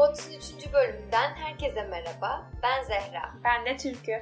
Bots'un 3. bölümünden herkese merhaba. Ben Zehra. Ben de Türkü.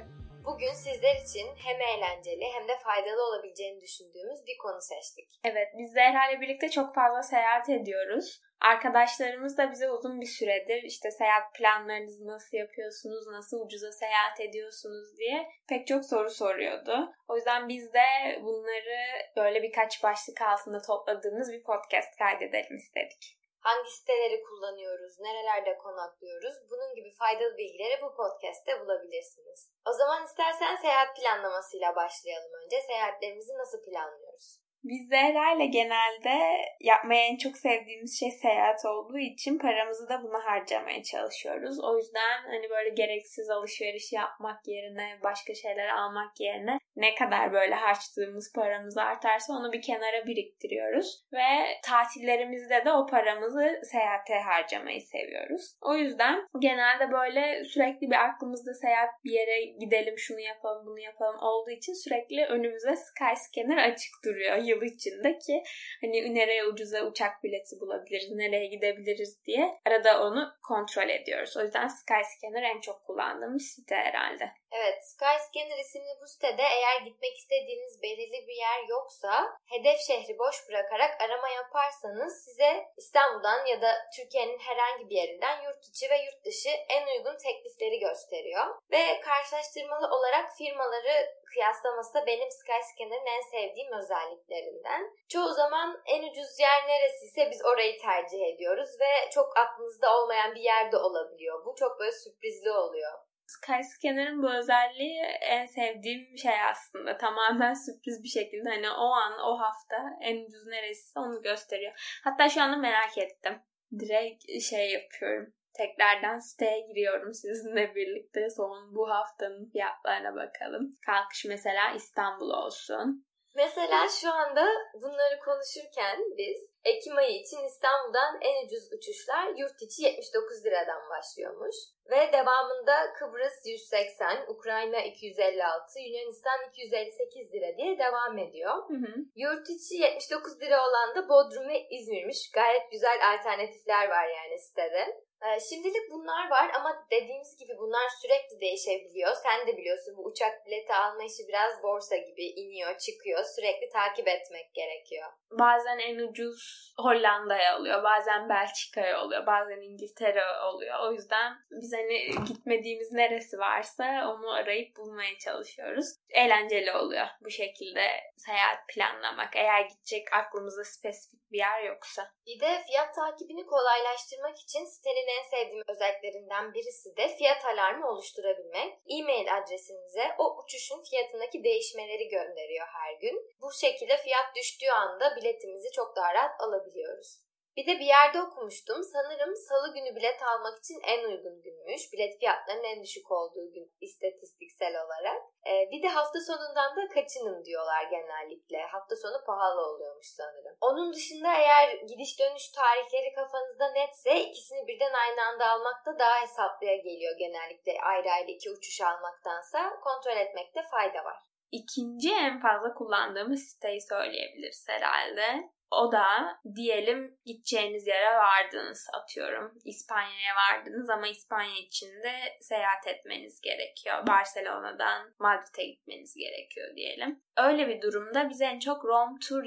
Bugün sizler için hem eğlenceli hem de faydalı olabileceğini düşündüğümüz bir konu seçtik. Evet, biz Zehra ile birlikte çok fazla seyahat ediyoruz. Arkadaşlarımız da bize uzun bir süredir işte seyahat planlarınızı nasıl yapıyorsunuz, nasıl ucuza seyahat ediyorsunuz diye pek çok soru soruyordu. O yüzden biz de bunları böyle birkaç başlık altında topladığımız bir podcast kaydedelim istedik. Hangi siteleri kullanıyoruz, nerelerde konaklıyoruz bunun gibi faydalı bilgileri bu podcast'te bulabilirsiniz. O zaman istersen seyahat planlamasıyla başlayalım önce. Seyahatlerimizi nasıl planlıyoruz? Biz Zehra genelde yapmaya en çok sevdiğimiz şey seyahat olduğu için paramızı da buna harcamaya çalışıyoruz. O yüzden hani böyle gereksiz alışveriş yapmak yerine, başka şeyler almak yerine ne kadar böyle harçtığımız paramız artarsa onu bir kenara biriktiriyoruz. Ve tatillerimizde de o paramızı seyahate harcamayı seviyoruz. O yüzden genelde böyle sürekli bir aklımızda seyahat bir yere gidelim şunu yapalım bunu yapalım olduğu için sürekli önümüze Skyscanner açık duruyor yıl içinde ki hani nereye ucuza uçak bileti bulabiliriz, nereye gidebiliriz diye arada onu kontrol ediyoruz. O yüzden Skyscanner en çok kullandığımız site herhalde. Evet, Skyscanner isimli bu sitede eğer gitmek istediğiniz belirli bir yer yoksa hedef şehri boş bırakarak arama yaparsanız size İstanbul'dan ya da Türkiye'nin herhangi bir yerinden yurt içi ve yurt dışı en uygun teklifleri gösteriyor. Ve karşılaştırmalı olarak firmaları kıyaslaması da benim Skyscanner'ın en sevdiğim özelliklerinden. Çoğu zaman en ucuz yer neresiyse biz orayı tercih ediyoruz ve çok aklınızda olmayan bir yerde olabiliyor. Bu çok böyle sürprizli oluyor. Skyscanner'ın bu özelliği en sevdiğim şey aslında. Tamamen sürpriz bir şekilde hani o an o hafta en ucuz neresi onu gösteriyor. Hatta şu anda merak ettim. Direkt şey yapıyorum. Tekrardan siteye giriyorum sizinle birlikte. Son bu haftanın fiyatlarına bakalım. Kalkış mesela İstanbul olsun. Mesela şu anda bunları konuşurken biz Ekim ayı için İstanbul'dan en ucuz uçuşlar yurt içi 79 liradan başlıyormuş. Ve devamında Kıbrıs 180, Ukrayna 256, Yunanistan 258 lira diye devam ediyor. Hı hı. Yurt içi 79 lira olan da Bodrum ve İzmir'miş. Gayet güzel alternatifler var yani sitede. Ee, şimdilik bunlar var ama dediğimiz gibi bunlar sürekli değişebiliyor. Sen de biliyorsun bu uçak bileti alma işi biraz borsa gibi iniyor çıkıyor. Sürekli takip etmek gerekiyor. Bazen en ucuz Hollanda'ya oluyor. Bazen Belçika'ya oluyor. Bazen İngiltere oluyor. O yüzden biz hani gitmediğimiz neresi varsa onu arayıp bulmaya çalışıyoruz. Eğlenceli oluyor bu şekilde seyahat planlamak. Eğer gidecek aklımızda spesifik bir yer yoksa. Bir de fiyat takibini kolaylaştırmak için sitenin en sevdiğim özelliklerinden birisi de fiyat alarmı oluşturabilmek. E-mail adresinize o uçuşun fiyatındaki değişmeleri gönderiyor her gün. Bu şekilde fiyat düştüğü anda biletimizi çok daha rahat alabiliyoruz. Bir de bir yerde okumuştum. Sanırım salı günü bilet almak için en uygun günmüş. Bilet fiyatlarının en düşük olduğu gün istatistiksel olarak. Ee, bir de hafta sonundan da kaçının diyorlar genellikle. Hafta sonu pahalı oluyormuş sanırım. Onun dışında eğer gidiş dönüş tarihleri kafanızda netse ikisini birden aynı anda almak da daha hesaplıya geliyor genellikle ayrı ayrı iki uçuş almaktansa kontrol etmekte fayda var. İkinci en fazla kullandığımız siteyi söyleyebiliriz herhalde. O da diyelim gideceğiniz yere vardınız atıyorum. İspanya'ya vardınız ama İspanya içinde seyahat etmeniz gerekiyor. Barcelona'dan Madrid'e gitmeniz gerekiyor diyelim. Öyle bir durumda biz en çok Rome to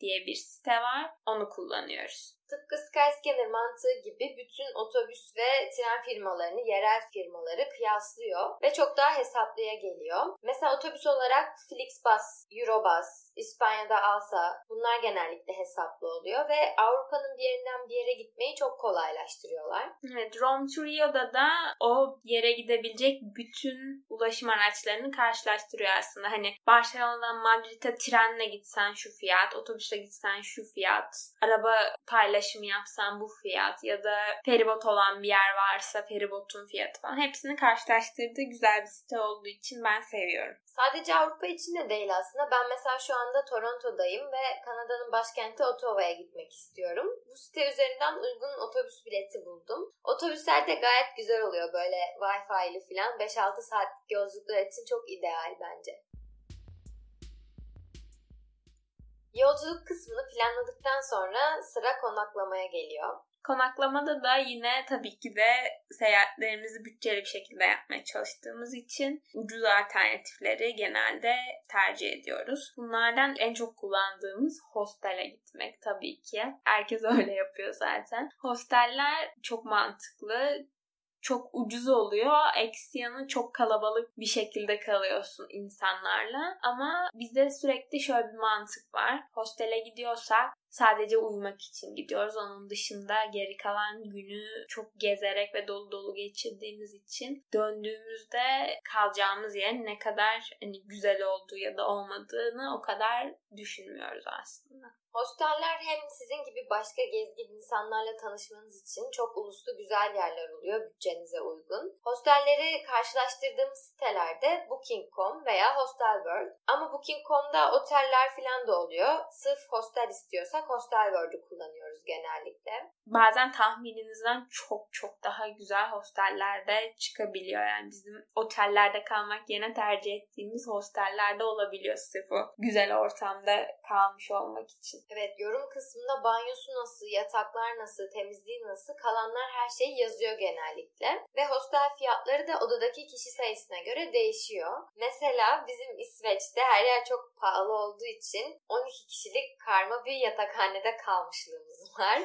diye bir site var. Onu kullanıyoruz. Tıpkı Skyscanner mantığı gibi bütün otobüs ve tren firmalarını, yerel firmaları kıyaslıyor ve çok daha hesaplıya geliyor. Mesela otobüs olarak Flixbus, Eurobus, İspanya'da Alsa bunlar genellikle hesaplı oluyor ve Avrupa'nın bir yerinden bir yere gitmeyi çok kolaylaştırıyorlar. Evet, Rome to da o yere gidebilecek bütün ulaşım araçlarını karşılaştırıyor aslında. Hani Barcelona'dan Madrid'e trenle gitsen şu fiyat, otobüse gitsen şu fiyat, araba paylaşımı yapsan bu fiyat ya da feribot olan bir yer varsa feribotun fiyatı falan hepsini karşılaştırdığı güzel bir site olduğu için ben seviyorum. Sadece Avrupa için de değil aslında. Ben mesela şu anda Toronto'dayım ve Kanada'nın başkenti Ottawa'ya gitmek istiyorum. Bu site üzerinden uygun otobüs bileti buldum. Otobüsler de gayet güzel oluyor böyle Wi-Fi'li falan. 5-6 saatlik yolculuklar için çok ideal bence. Yolculuk kısmını planladıktan sonra sıra konaklamaya geliyor. Konaklamada da yine tabii ki de seyahatlerimizi bütçeli bir şekilde yapmaya çalıştığımız için ucuz alternatifleri genelde tercih ediyoruz. Bunlardan en çok kullandığımız hostele gitmek tabii ki. Herkes öyle yapıyor zaten. Hosteller çok mantıklı çok ucuz oluyor. Eksi yanı çok kalabalık bir şekilde kalıyorsun insanlarla. Ama bizde sürekli şöyle bir mantık var. Hostele gidiyorsak sadece uyumak için gidiyoruz. Onun dışında geri kalan günü çok gezerek ve dolu dolu geçirdiğimiz için döndüğümüzde kalacağımız yerin ne kadar hani güzel olduğu ya da olmadığını o kadar düşünmüyoruz aslında. Hosteller hem sizin gibi başka gezgin insanlarla tanışmanız için çok uluslu güzel yerler oluyor bütçenize uygun. Hostelleri karşılaştırdığımız sitelerde Booking.com veya Hostelworld. Ama Booking.com'da oteller falan da oluyor. Sırf hostel istiyorsak Hostelworld'u kullanıyoruz genellikle. Bazen tahmininizden çok çok daha güzel hostellerde çıkabiliyor. Yani bizim otellerde kalmak yerine tercih ettiğimiz hostellerde olabiliyor sırf o güzel ortamda kalmış olmak için. Evet yorum kısmında banyosu nasıl, yataklar nasıl, temizliği nasıl kalanlar her şeyi yazıyor genellikle. Ve hostel fiyatları da odadaki kişi sayısına göre değişiyor. Mesela bizim İsveç'te her yer çok pahalı olduğu için 12 kişilik karma bir yatakhanede kalmışlığımız var.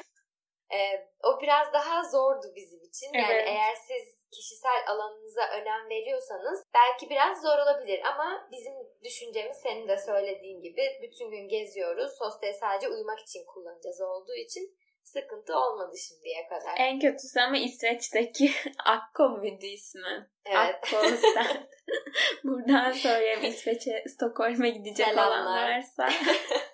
Ee, o biraz daha zordu bizim için. Yani evet. eğer siz kişisel alanınıza önem veriyorsanız belki biraz zor olabilir ama bizim düşüncemiz senin de söylediğin gibi bütün gün geziyoruz. Hosteli sadece uyumak için kullanacağız olduğu için sıkıntı olmadı şimdiye kadar. En kötüsü ama İsveç'teki Akko muydu ismi? Evet. Akko Buradan söyleyeyim İsveç'e, Stockholm'a gidecek Selamlar. olan varsa.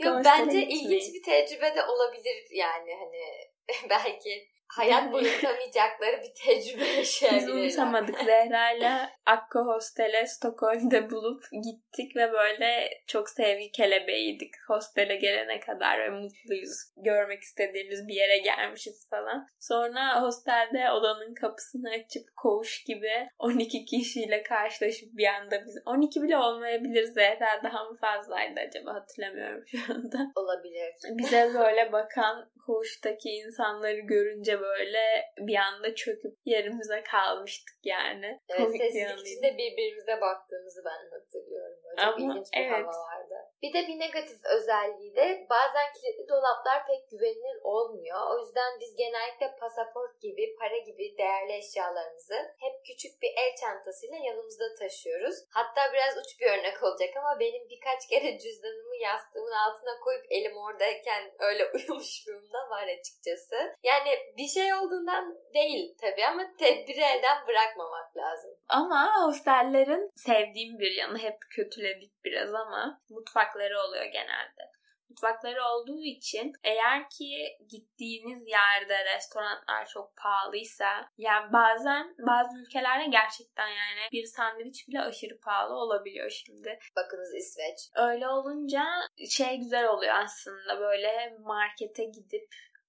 Yok, bence ilginç bir tecrübe de olabilir yani hani belki hayat boyu unutamayacakları bir tecrübe yaşayabilirler. Biz unutamadık. Zehra'yla Akko Hostel'e Stockholm'de bulup gittik ve böyle çok sevgi kelebeğiydik hostele gelene kadar ve mutluyuz. Görmek istediğimiz bir yere gelmişiz falan. Sonra hostelde odanın kapısını açıp koğuş gibi 12 kişiyle karşılaşıp bir anda biz 12 bile olmayabilir Zehra daha mı fazlaydı acaba hatırlamıyorum şu anda. Olabilir. Bize böyle bakan koğuştaki insanları görünce böyle bir anda çöküp yerimize kalmıştık yani. Evet, Komik sessizlik içinde birbirimize baktığımızı ben hatırlıyorum. Böyle çok Ama, ilginç bir evet. hava. Bir de bir negatif özelliği de bazen kilitli dolaplar pek güvenilir olmuyor. O yüzden biz genellikle pasaport gibi, para gibi değerli eşyalarımızı hep küçük bir el çantasıyla yanımızda taşıyoruz. Hatta biraz uç bir örnek olacak ama benim birkaç kere cüzdanımı yastığımın altına koyup elim oradayken öyle uyumuşluğum da var açıkçası. Yani bir şey olduğundan değil tabii ama tedbiri elden bırakmamak lazım. Ama hostellerin sevdiğim bir yanı hep kötüledik biraz ama mutfakları oluyor genelde mutfakları olduğu için eğer ki gittiğiniz yerde restoranlar çok pahalıysa yani bazen bazı ülkelerde gerçekten yani bir sandviç bile aşırı pahalı olabiliyor şimdi. Bakınız İsveç. Öyle olunca şey güzel oluyor aslında böyle markete gidip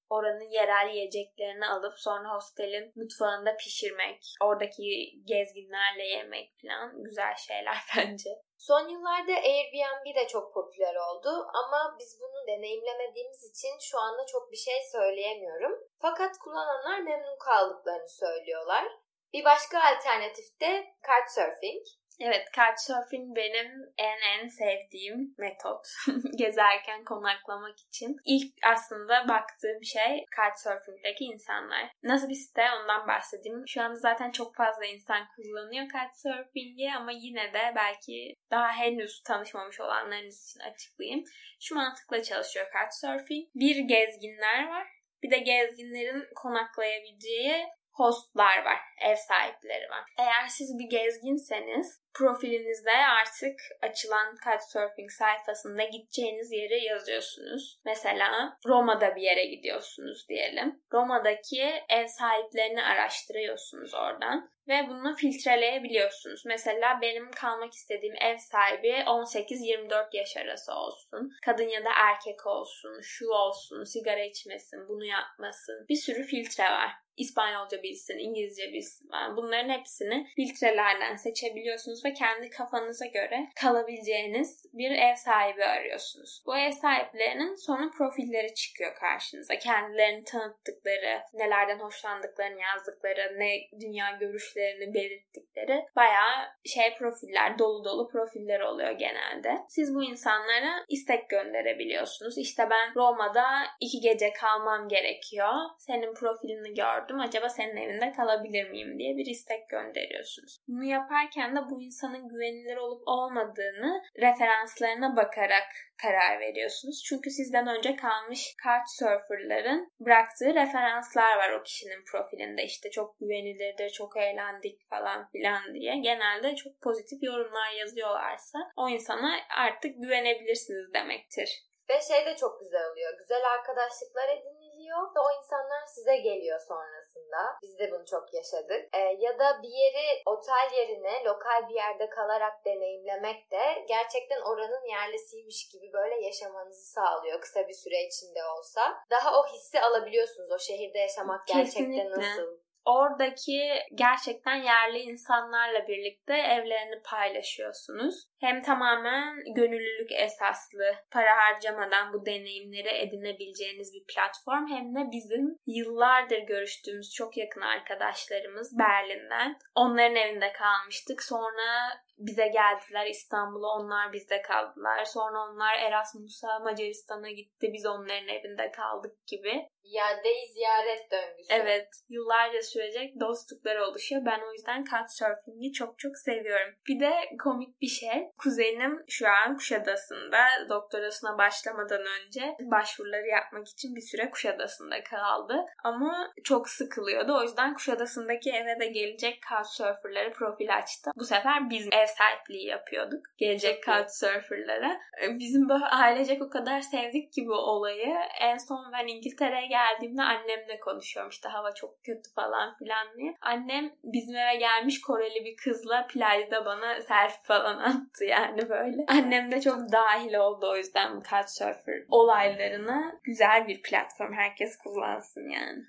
oranın yerel yiyeceklerini alıp sonra hostelin mutfağında pişirmek, oradaki gezginlerle yemek falan güzel şeyler bence. Son yıllarda Airbnb de çok popüler oldu ama biz bunu deneyimlemediğimiz için şu anda çok bir şey söyleyemiyorum. Fakat kullananlar memnun kaldıklarını söylüyorlar. Bir başka alternatif de Couchsurfing. Evet, Couchsurfing benim en en sevdiğim metot. Gezerken konaklamak için. İlk aslında baktığım şey Couchsurfing'deki insanlar. Nasıl bir site ondan bahsedeyim. Şu anda zaten çok fazla insan kullanıyor Couchsurfing'i ama yine de belki daha henüz tanışmamış olanlarınız için açıklayayım. Şu mantıkla çalışıyor Couchsurfing. Bir gezginler var. Bir de gezginlerin konaklayabileceği hostlar var, ev sahipleri var. Eğer siz bir gezginseniz profilinizde artık açılan Couchsurfing sayfasında gideceğiniz yeri yazıyorsunuz. Mesela Roma'da bir yere gidiyorsunuz diyelim. Roma'daki ev sahiplerini araştırıyorsunuz oradan ve bunu filtreleyebiliyorsunuz. Mesela benim kalmak istediğim ev sahibi 18-24 yaş arası olsun. Kadın ya da erkek olsun, şu olsun, sigara içmesin, bunu yapmasın. Bir sürü filtre var. İspanyolca bilsin, İngilizce bilsin. Yani bunların hepsini filtrelerden seçebiliyorsunuz ve kendi kafanıza göre kalabileceğiniz bir ev sahibi arıyorsunuz. Bu ev sahiplerinin sonra profilleri çıkıyor karşınıza. Kendilerini tanıttıkları, nelerden hoşlandıklarını yazdıkları, ne dünya görüşlerini belirttikleri bayağı şey profiller, dolu dolu profiller oluyor genelde. Siz bu insanlara istek gönderebiliyorsunuz. İşte ben Roma'da iki gece kalmam gerekiyor. Senin profilini gördüm. Acaba senin evinde kalabilir miyim diye bir istek gönderiyorsunuz. Bunu yaparken de bu insanın güvenilir olup olmadığını referanslarına bakarak karar veriyorsunuz. Çünkü sizden önce kalmış Couchsurfer'ların bıraktığı referanslar var o kişinin profilinde. İşte çok güvenilirdir, çok eğlendik falan filan diye. Genelde çok pozitif yorumlar yazıyorlarsa o insana artık güvenebilirsiniz demektir. Ve şey de çok güzel oluyor. Güzel arkadaşlıklar ediniliyor ve o insanlar size geliyor sonrasında. Biz de bunu çok yaşadık. Ee, ya da bir yeri otel yerine lokal bir yerde kalarak deneyimlemek de gerçekten oranın yerlisiymiş gibi böyle yaşamanızı sağlıyor kısa bir süre içinde olsa. Daha o hissi alabiliyorsunuz o şehirde yaşamak gerçekten Kesinlikle. nasıl oradaki gerçekten yerli insanlarla birlikte evlerini paylaşıyorsunuz. Hem tamamen gönüllülük esaslı, para harcamadan bu deneyimleri edinebileceğiniz bir platform hem de bizim yıllardır görüştüğümüz çok yakın arkadaşlarımız Berlin'den. Onların evinde kalmıştık. Sonra bize geldiler İstanbul'a onlar bizde kaldılar. Sonra onlar Erasmus'a Macaristan'a gitti biz onların evinde kaldık gibi. İade ziyaret döngüsü. Evet yıllarca sürecek dostluklar oluşuyor. Ben o yüzden Couchsurfing'i çok çok seviyorum. Bir de komik bir şey. Kuzenim şu an Kuşadası'nda doktorasına başlamadan önce başvuruları yapmak için bir süre Kuşadası'nda kaldı. Ama çok sıkılıyordu. O yüzden Kuşadası'ndaki eve de gelecek Couchsurfer'ları profil açtı. Bu sefer biz ev sahipliği yapıyorduk. Gelecek Couchsurfer'lara. Bizim böyle ailecek o kadar sevdik ki bu olayı. En son ben İngiltere'ye geldiğimde annemle konuşuyorum. İşte hava çok kötü falan filan diye. Annem bizim eve gelmiş Koreli bir kızla plajda bana selfie falan attı yani böyle. Annem de çok dahil oldu o yüzden bu Couchsurfer olaylarına. Güzel bir platform. Herkes kullansın yani.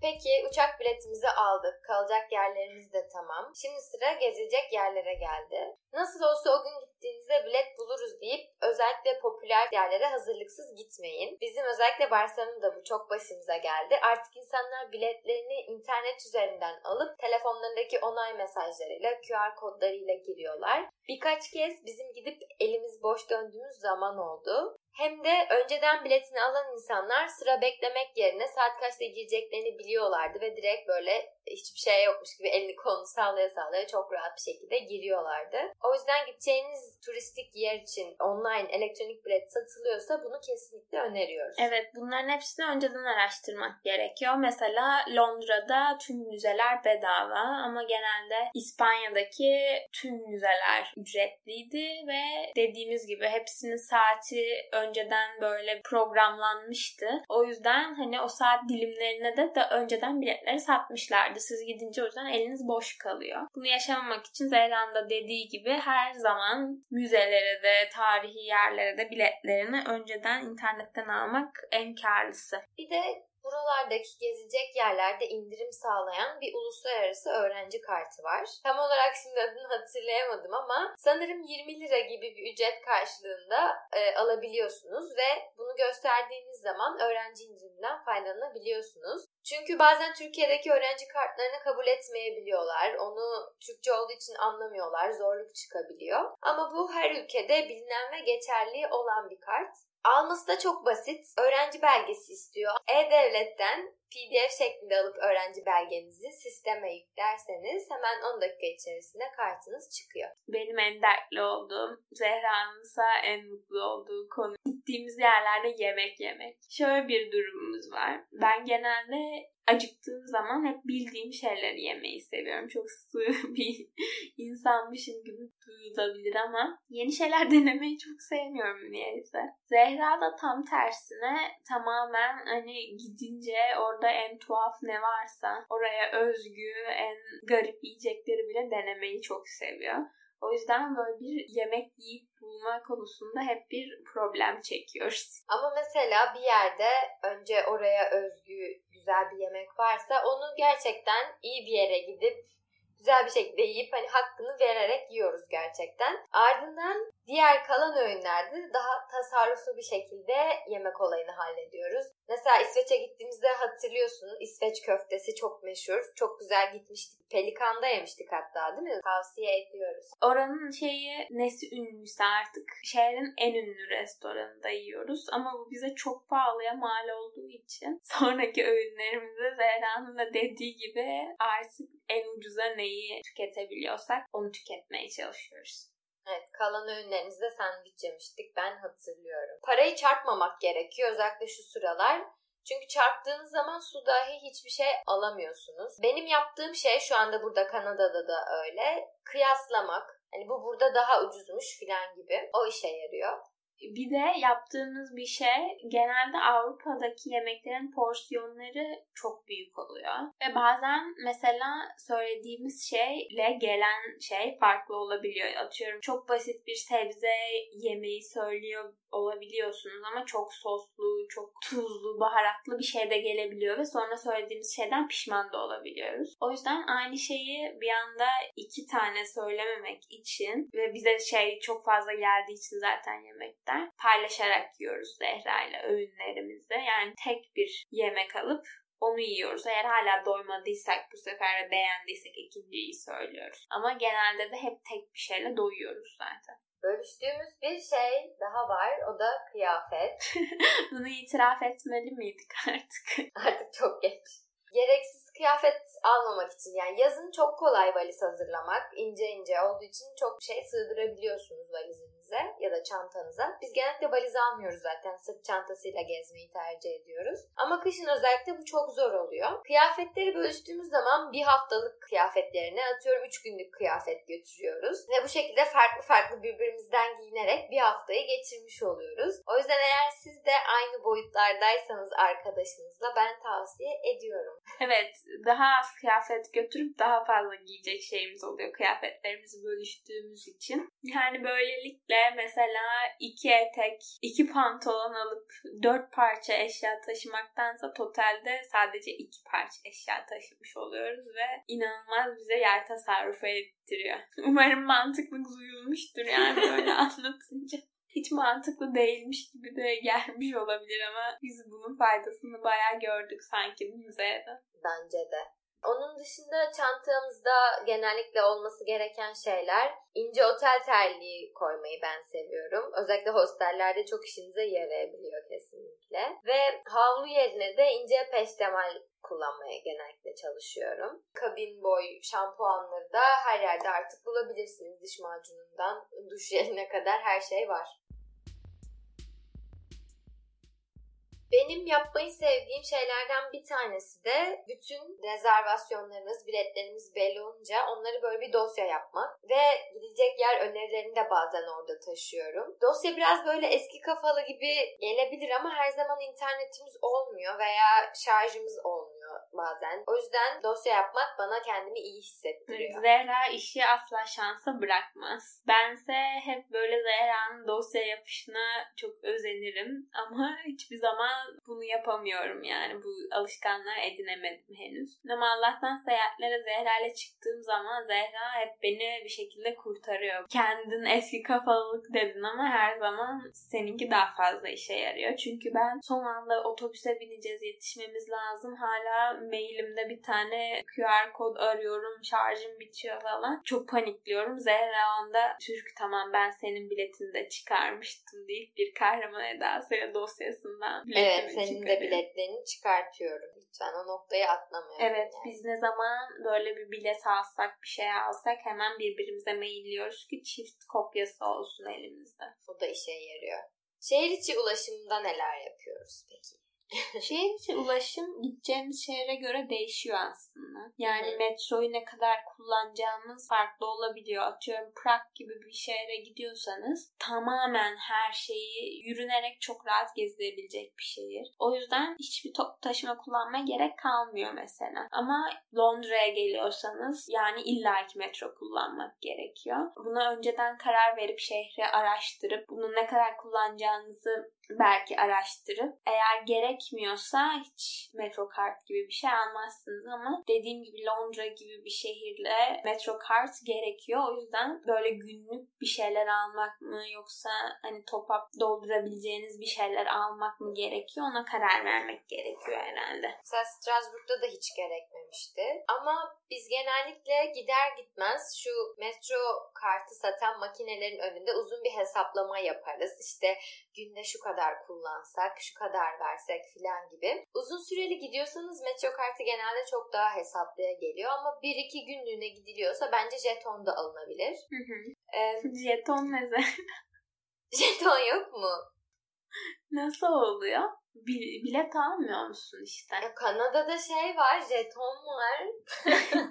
Peki uçak biletimizi aldık. Kalacak yerlerimiz de tamam. Şimdi sıra gezilecek yerlere geldi. Nasıl olsa o gün gittiğinizde bilet buluruz deyip özellikle popüler yerlere hazırlıksız gitmeyin. Bizim özellikle Barcelona'da bu çok başımıza geldi. Artık insanlar biletlerini internet üzerinden alıp telefonlarındaki onay mesajlarıyla, QR kodlarıyla giriyorlar. Birkaç kez bizim gidip elimiz boş döndüğümüz zaman oldu. Hem de önceden biletini alan insanlar sıra beklemek yerine saat kaçta gireceklerini biliyorlardı ve direkt böyle hiçbir şey yokmuş gibi elini kolunu sallaya sallaya çok rahat bir şekilde giriyorlardı. O yüzden gideceğiniz turistik yer için online elektronik bilet satılıyorsa bunu kesinlikle öneriyoruz. Evet bunların hepsini önceden araştırmak gerekiyor. Mesela Londra'da tüm müzeler bedava ama genelde İspanya'daki tüm müzeler ücretliydi ve dediğimiz gibi hepsinin saati önceden böyle programlanmıştı. O yüzden hani o saat dilimlerine de, de önceden biletleri satmışlardı. Siz gidince o yüzden eliniz boş kalıyor. Bunu yaşamamak için Zehra'nın da dediği gibi her zaman müzelere de, tarihi yerlere de biletlerini önceden internetten almak en karlısı. Bir de Buralardaki gezilecek yerlerde indirim sağlayan bir uluslararası öğrenci kartı var. Tam olarak şimdi adını hatırlayamadım ama sanırım 20 lira gibi bir ücret karşılığında e, alabiliyorsunuz ve bunu gösterdiğiniz zaman öğrenci indiriminden faydalanabiliyorsunuz. Çünkü bazen Türkiye'deki öğrenci kartlarını kabul etmeyebiliyorlar. Onu Türkçe olduğu için anlamıyorlar. Zorluk çıkabiliyor. Ama bu her ülkede bilinen ve geçerli olan bir kart. Alması da çok basit. Öğrenci belgesi istiyor. E-Devlet'ten PDF şeklinde alıp öğrenci belgenizi sisteme yüklerseniz hemen 10 dakika içerisinde kartınız çıkıyor. Benim en dertli olduğum, Zehra'nın ise en mutlu olduğu konu gittiğimiz yerlerde yemek yemek. Şöyle bir durumumuz var. Ben genelde acıktığım zaman hep bildiğim şeyleri yemeyi seviyorum. Çok sığ bir insanmışım gibi duyulabilir ama yeni şeyler denemeyi çok sevmiyorum niyeyse. Zehra da tam tersine tamamen hani gidince orada en tuhaf ne varsa oraya özgü en garip yiyecekleri bile denemeyi çok seviyor. O yüzden böyle bir yemek yiyip bulma konusunda hep bir problem çekiyoruz. Ama mesela bir yerde önce oraya özgü güzel bir yemek varsa onu gerçekten iyi bir yere gidip güzel bir şekilde yiyip hani hakkını vererek yiyoruz gerçekten. Ardından diğer kalan öğünlerde daha tasarruflu bir şekilde yemek olayını hallediyoruz. Mesela İsveç'e gittiğimizde hatırlıyorsunuz İsveç köftesi çok meşhur. Çok güzel gitmiştik. Pelikan'da yemiştik hatta değil mi? Tavsiye ediyoruz. Oranın şeyi nesi ünlüyse artık şehrin en ünlü restoranında yiyoruz. Ama bu bize çok pahalıya mal olduğu için sonraki öğünlerimizde Zehra'nın da dediği gibi artık en ucuza neyi tüketebiliyorsak onu tüketmeye çalışıyoruz. Evet kalan öğünlerimizde sandviç yemiştik ben hatırlıyorum. Parayı çarpmamak gerekiyor özellikle şu sıralar. Çünkü çarptığınız zaman su dahi hiçbir şey alamıyorsunuz. Benim yaptığım şey şu anda burada Kanada'da da öyle. Kıyaslamak. Hani bu burada daha ucuzmuş filan gibi. O işe yarıyor. Bir de yaptığımız bir şey genelde Avrupa'daki yemeklerin porsiyonları çok büyük oluyor. Ve bazen mesela söylediğimiz şeyle gelen şey farklı olabiliyor. Atıyorum çok basit bir sebze yemeği söylüyor olabiliyorsunuz ama çok soslu, çok tuzlu, baharatlı bir şey de gelebiliyor ve sonra söylediğimiz şeyden pişman da olabiliyoruz. O yüzden aynı şeyi bir anda iki tane söylememek için ve bize şey çok fazla geldiği için zaten yemekten paylaşarak yiyoruz Zehra ile öğünlerimizi. Yani tek bir yemek alıp onu yiyoruz. Eğer hala doymadıysak bu sefer de beğendiysek ikinciyi söylüyoruz. Ama genelde de hep tek bir şeyle doyuyoruz zaten. Bölüştüğümüz bir şey daha var. O da kıyafet. Bunu itiraf etmeli miydik artık? artık çok geç. Gereksiz kıyafet almamak için yani yazın çok kolay valiz hazırlamak. ince ince olduğu için çok şey sığdırabiliyorsunuz valizin valizinize ya da çantanıza. Biz genellikle valiz almıyoruz zaten. Sırt çantasıyla gezmeyi tercih ediyoruz. Ama kışın özellikle bu çok zor oluyor. Kıyafetleri bölüştüğümüz zaman bir haftalık kıyafetlerine atıyorum 3 günlük kıyafet götürüyoruz. Ve bu şekilde farklı farklı birbirimizden giyinerek bir haftayı geçirmiş oluyoruz. O yüzden eğer siz de aynı boyutlardaysanız arkadaşınızla ben tavsiye ediyorum. Evet daha az kıyafet götürüp daha fazla giyecek şeyimiz oluyor kıyafetlerimizi bölüştüğümüz için. Yani böylelikle mesela iki etek, iki pantolon alıp dört parça eşya taşımaktansa totalde sadece iki parça eşya taşımış oluyoruz ve inanılmaz bize yer tasarrufu ettiriyor. Umarım mantıklı duyulmuştur yani böyle anlatınca hiç mantıklı değilmiş gibi de gelmiş olabilir ama biz bunun faydasını bayağı gördük sanki bize de. Bence de. Onun dışında çantamızda genellikle olması gereken şeyler ince otel terliği koymayı ben seviyorum. Özellikle hostellerde çok işinize yarayabiliyor kesinlikle. Ve havlu yerine de ince peştemal kullanmaya genellikle çalışıyorum. Kabin boy şampuanları da her yerde artık bulabilirsiniz. Diş macunundan duş jeline kadar her şey var. Benim yapmayı sevdiğim şeylerden bir tanesi de bütün rezervasyonlarınız, biletleriniz belli olunca onları böyle bir dosya yapmak ve gidecek yer önerilerini de bazen orada taşıyorum. Dosya biraz böyle eski kafalı gibi gelebilir ama her zaman internetimiz olmuyor veya şarjımız olmuyor bazen. O yüzden dosya yapmak bana kendimi iyi hissettiriyor. Zehra işi asla şansa bırakmaz. Bense hep böyle Zehra'nın dosya yapışına çok özenirim ama hiçbir zaman bunu yapamıyorum yani. Bu alışkanlığı edinemedim henüz. Ama Allah'tan seyahatlere Zehra ile çıktığım zaman Zehra hep beni bir şekilde kurtarıyor. Kendin eski kafalılık dedin ama her zaman seninki daha fazla işe yarıyor. Çünkü ben son anda otobüse bineceğiz, yetişmemiz lazım. Hala mailimde bir tane QR kod arıyorum, şarjım bitiyor falan. Çok panikliyorum. Zehra onda çocuk tamam ben senin biletini de çıkarmıştım deyip bir kahraman edasıyla dosyasından Evet senin de biletlerini çıkartıyorum. Lütfen o noktayı atlamayalım. Evet yani. biz ne zaman böyle bir bilet alsak bir şey alsak hemen birbirimize mailliyoruz ki çift kopyası olsun elimizde. O da işe yarıyor. Şehir içi ulaşımda neler yapıyoruz peki? Şehir içi ulaşım gideceğimiz şehre göre değişiyor aslında. Yani metroyu ne kadar kullanacağımız farklı olabiliyor. Atıyorum Prag gibi bir şehre gidiyorsanız tamamen her şeyi yürünerek çok rahat gezilebilecek bir şehir. O yüzden hiçbir top taşıma kullanmaya gerek kalmıyor mesela. Ama Londra'ya geliyorsanız yani illaki metro kullanmak gerekiyor. Buna önceden karar verip şehri araştırıp bunu ne kadar kullanacağınızı belki araştırıp eğer gerek gerekmiyorsa hiç metro kart gibi bir şey almazsınız ama dediğim gibi Londra gibi bir şehirde metro kart gerekiyor. O yüzden böyle günlük bir şeyler almak mı yoksa hani top up doldurabileceğiniz bir şeyler almak mı gerekiyor ona karar vermek gerekiyor herhalde. Mesela Strasbourg'da da hiç gerekmemişti. Ama biz genellikle gider gitmez şu metro kartı satan makinelerin önünde uzun bir hesaplama yaparız. İşte günde şu kadar kullansak, şu kadar versek filan gibi. Uzun süreli gidiyorsanız metro kartı genelde çok daha hesaplıya geliyor ama bir iki günlüğüne gidiliyorsa bence jeton da alınabilir. Hı hı. Ee, jeton ne jeton yok mu? Nasıl oluyor? bilet almıyor musun işte? Ya Kanada'da şey var, jeton var.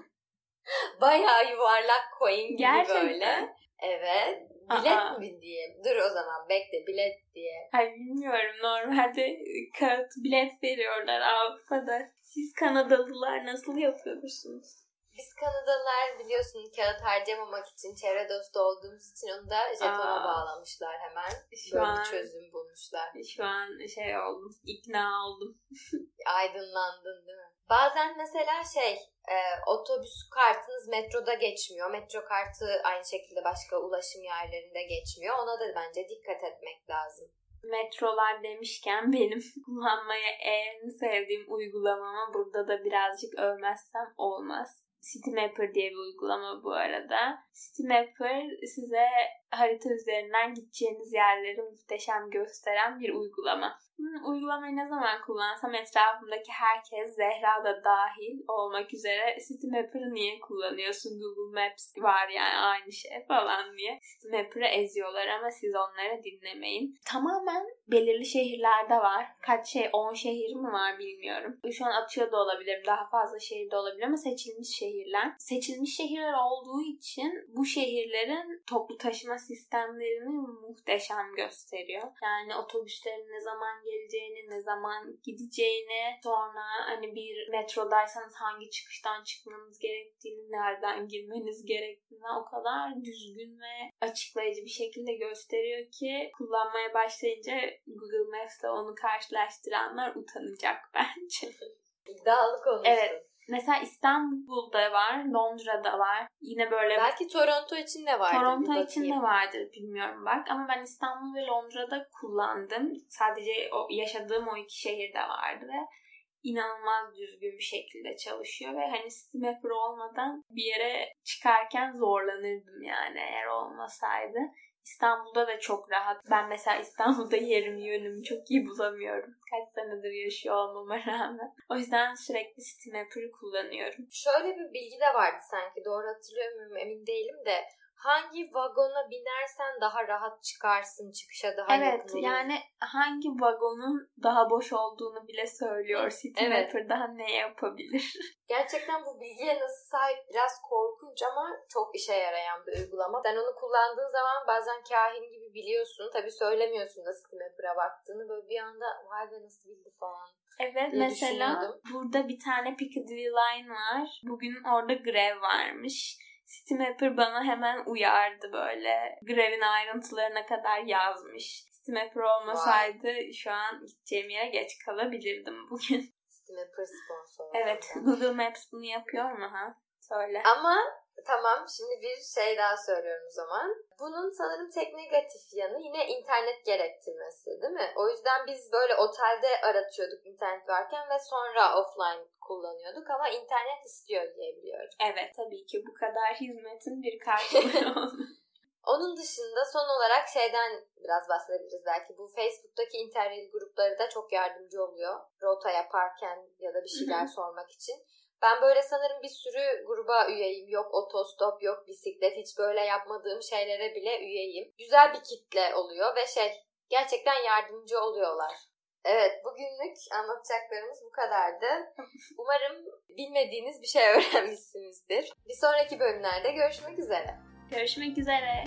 Bayağı yuvarlak coin gibi Gerçekten. böyle. Evet. Bilet Aa. mi diyeyim? Dur o zaman bekle bilet diye. Hayır bilmiyorum. Normalde kağıt bilet veriyorlar Avrupa'da. Siz Kanadalılar nasıl yapıyorsunuz? Biz Kanadalılar biliyorsun kağıt harcamamak için çevre dostu olduğumuz için onu da jetona Aa, bağlamışlar hemen. Şu Böyle an, bir çözüm bulmuşlar. Şu an şey oldum, ikna oldum. Aydınlandın değil mi? Bazen mesela şey e, otobüs kartınız metroda geçmiyor. Metro kartı aynı şekilde başka ulaşım yerlerinde geçmiyor. Ona da bence dikkat etmek lazım. Metrolar demişken benim kullanmaya en sevdiğim uygulamamı burada da birazcık övmezsem olmaz. Citymapper diye bir uygulama bu arada. Citymapper size harita üzerinden gideceğiniz yerleri muhteşem gösteren bir uygulama. Hmm, uygulamayı ne zaman kullansam etrafımdaki herkes Zehra da dahil olmak üzere Citymapper'ı niye kullanıyorsun? Google Maps var yani aynı şey falan diye. Citymapper'ı eziyorlar ama siz onları dinlemeyin. Tamamen belirli şehirlerde var. Kaç şey 10 şehir mi var bilmiyorum. Şu an atıyor da olabilirim. Daha fazla şehirde olabilir ama seçilmiş şehirler. Seçilmiş şehirler olduğu için bu şehirlerin toplu taşıma sistemlerini muhteşem gösteriyor. Yani otobüslerin ne zaman geleceğini, ne zaman gideceğini, sonra hani bir metrodaysanız hangi çıkıştan çıkmanız gerektiğini, nereden girmeniz gerektiğini o kadar düzgün ve açıklayıcı bir şekilde gösteriyor ki kullanmaya başlayınca Google Maps'te onu karşılaştıranlar utanacak bence. İddialı konuştun. Evet. Mesela İstanbul'da var, Londra'da var. Yine böyle... Belki Toronto için de vardır. Toronto için de vardır bilmiyorum bak. Ama ben İstanbul ve Londra'da kullandım. Sadece o yaşadığım o iki şehirde vardı ve inanılmaz düzgün bir şekilde çalışıyor ve hani Steam olmadan bir yere çıkarken zorlanırdım yani eğer olmasaydı. İstanbul'da da çok rahat. Ben mesela İstanbul'da yerimi yönümü çok iyi bulamıyorum. Kaç senedir yaşıyor olmama rağmen. O yüzden sürekli Steam Apper'ı kullanıyorum. Şöyle bir bilgi de vardı sanki. Doğru hatırlıyor muyum emin değilim de hangi vagona binersen daha rahat çıkarsın çıkışa daha evet, yakın olur. yani hangi vagonun daha boş olduğunu bile söylüyor City evet. Mapper daha ne yapabilir. Gerçekten bu bilgiye nasıl sahip biraz korkunç ama çok işe yarayan bir uygulama. Sen onu kullandığın zaman bazen kahin gibi biliyorsun. Tabii söylemiyorsun da City Mapper'a baktığını. Böyle bir anda vay be nasıl bildi falan. Evet mesela burada bir tane Piccadilly Line var. Bugün orada grev varmış Steamapper bana hemen uyardı böyle. Grevin ayrıntılarına kadar yazmış. Steamapper olmasaydı Vay. şu an gideceğim yere geç kalabilirdim bugün. Steamapper sponsor. Evet. Google Maps bunu yapıyor mu ha? Söyle. Ama Tamam şimdi bir şey daha söylüyorum o zaman. Bunun sanırım tek negatif yanı yine internet gerektirmesi değil mi? O yüzden biz böyle otelde aratıyorduk internet varken ve sonra offline kullanıyorduk ama internet istiyor diye biliyorum. Evet tabii ki bu kadar hizmetin bir karşılığı Onun dışında son olarak şeyden biraz bahsedebiliriz belki. Bu Facebook'taki interrail grupları da çok yardımcı oluyor. Rota yaparken ya da bir şeyler sormak için. Ben böyle sanırım bir sürü gruba üyeyim. Yok otostop, yok bisiklet. Hiç böyle yapmadığım şeylere bile üyeyim. Güzel bir kitle oluyor ve şey gerçekten yardımcı oluyorlar. Evet bugünlük anlatacaklarımız bu kadardı. Umarım bilmediğiniz bir şey öğrenmişsinizdir. Bir sonraki bölümlerde görüşmek üzere. Görüşmek üzere.